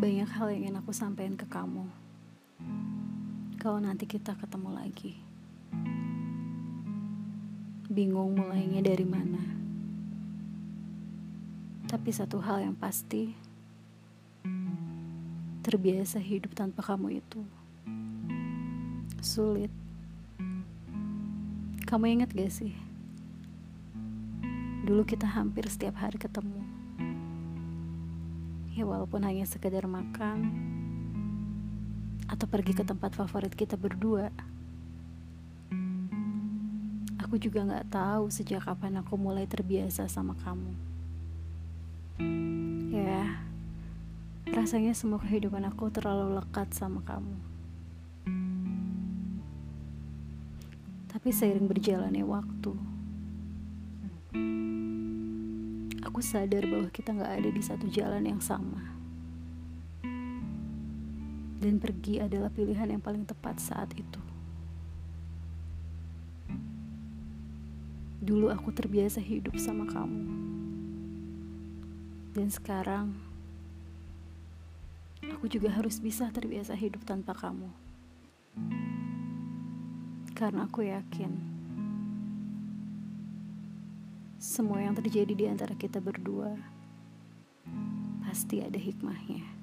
Banyak hal yang ingin aku sampaikan ke kamu. Kalau nanti kita ketemu lagi. Bingung mulainya dari mana. Tapi satu hal yang pasti, terbiasa hidup tanpa kamu itu sulit. Kamu ingat gak sih? Dulu kita hampir setiap hari ketemu. Ya walaupun hanya sekedar makan atau pergi ke tempat favorit kita berdua. Aku juga gak tahu sejak kapan aku mulai terbiasa sama kamu. Ya, rasanya semua kehidupan aku terlalu lekat sama kamu. Tapi seiring berjalannya waktu, aku sadar bahwa kita gak ada di satu jalan yang sama. Dan pergi adalah pilihan yang paling tepat saat itu. Dulu aku terbiasa hidup sama kamu. Dan sekarang, aku juga harus bisa terbiasa hidup tanpa kamu. Karena aku yakin semua yang terjadi di antara kita berdua pasti ada hikmahnya.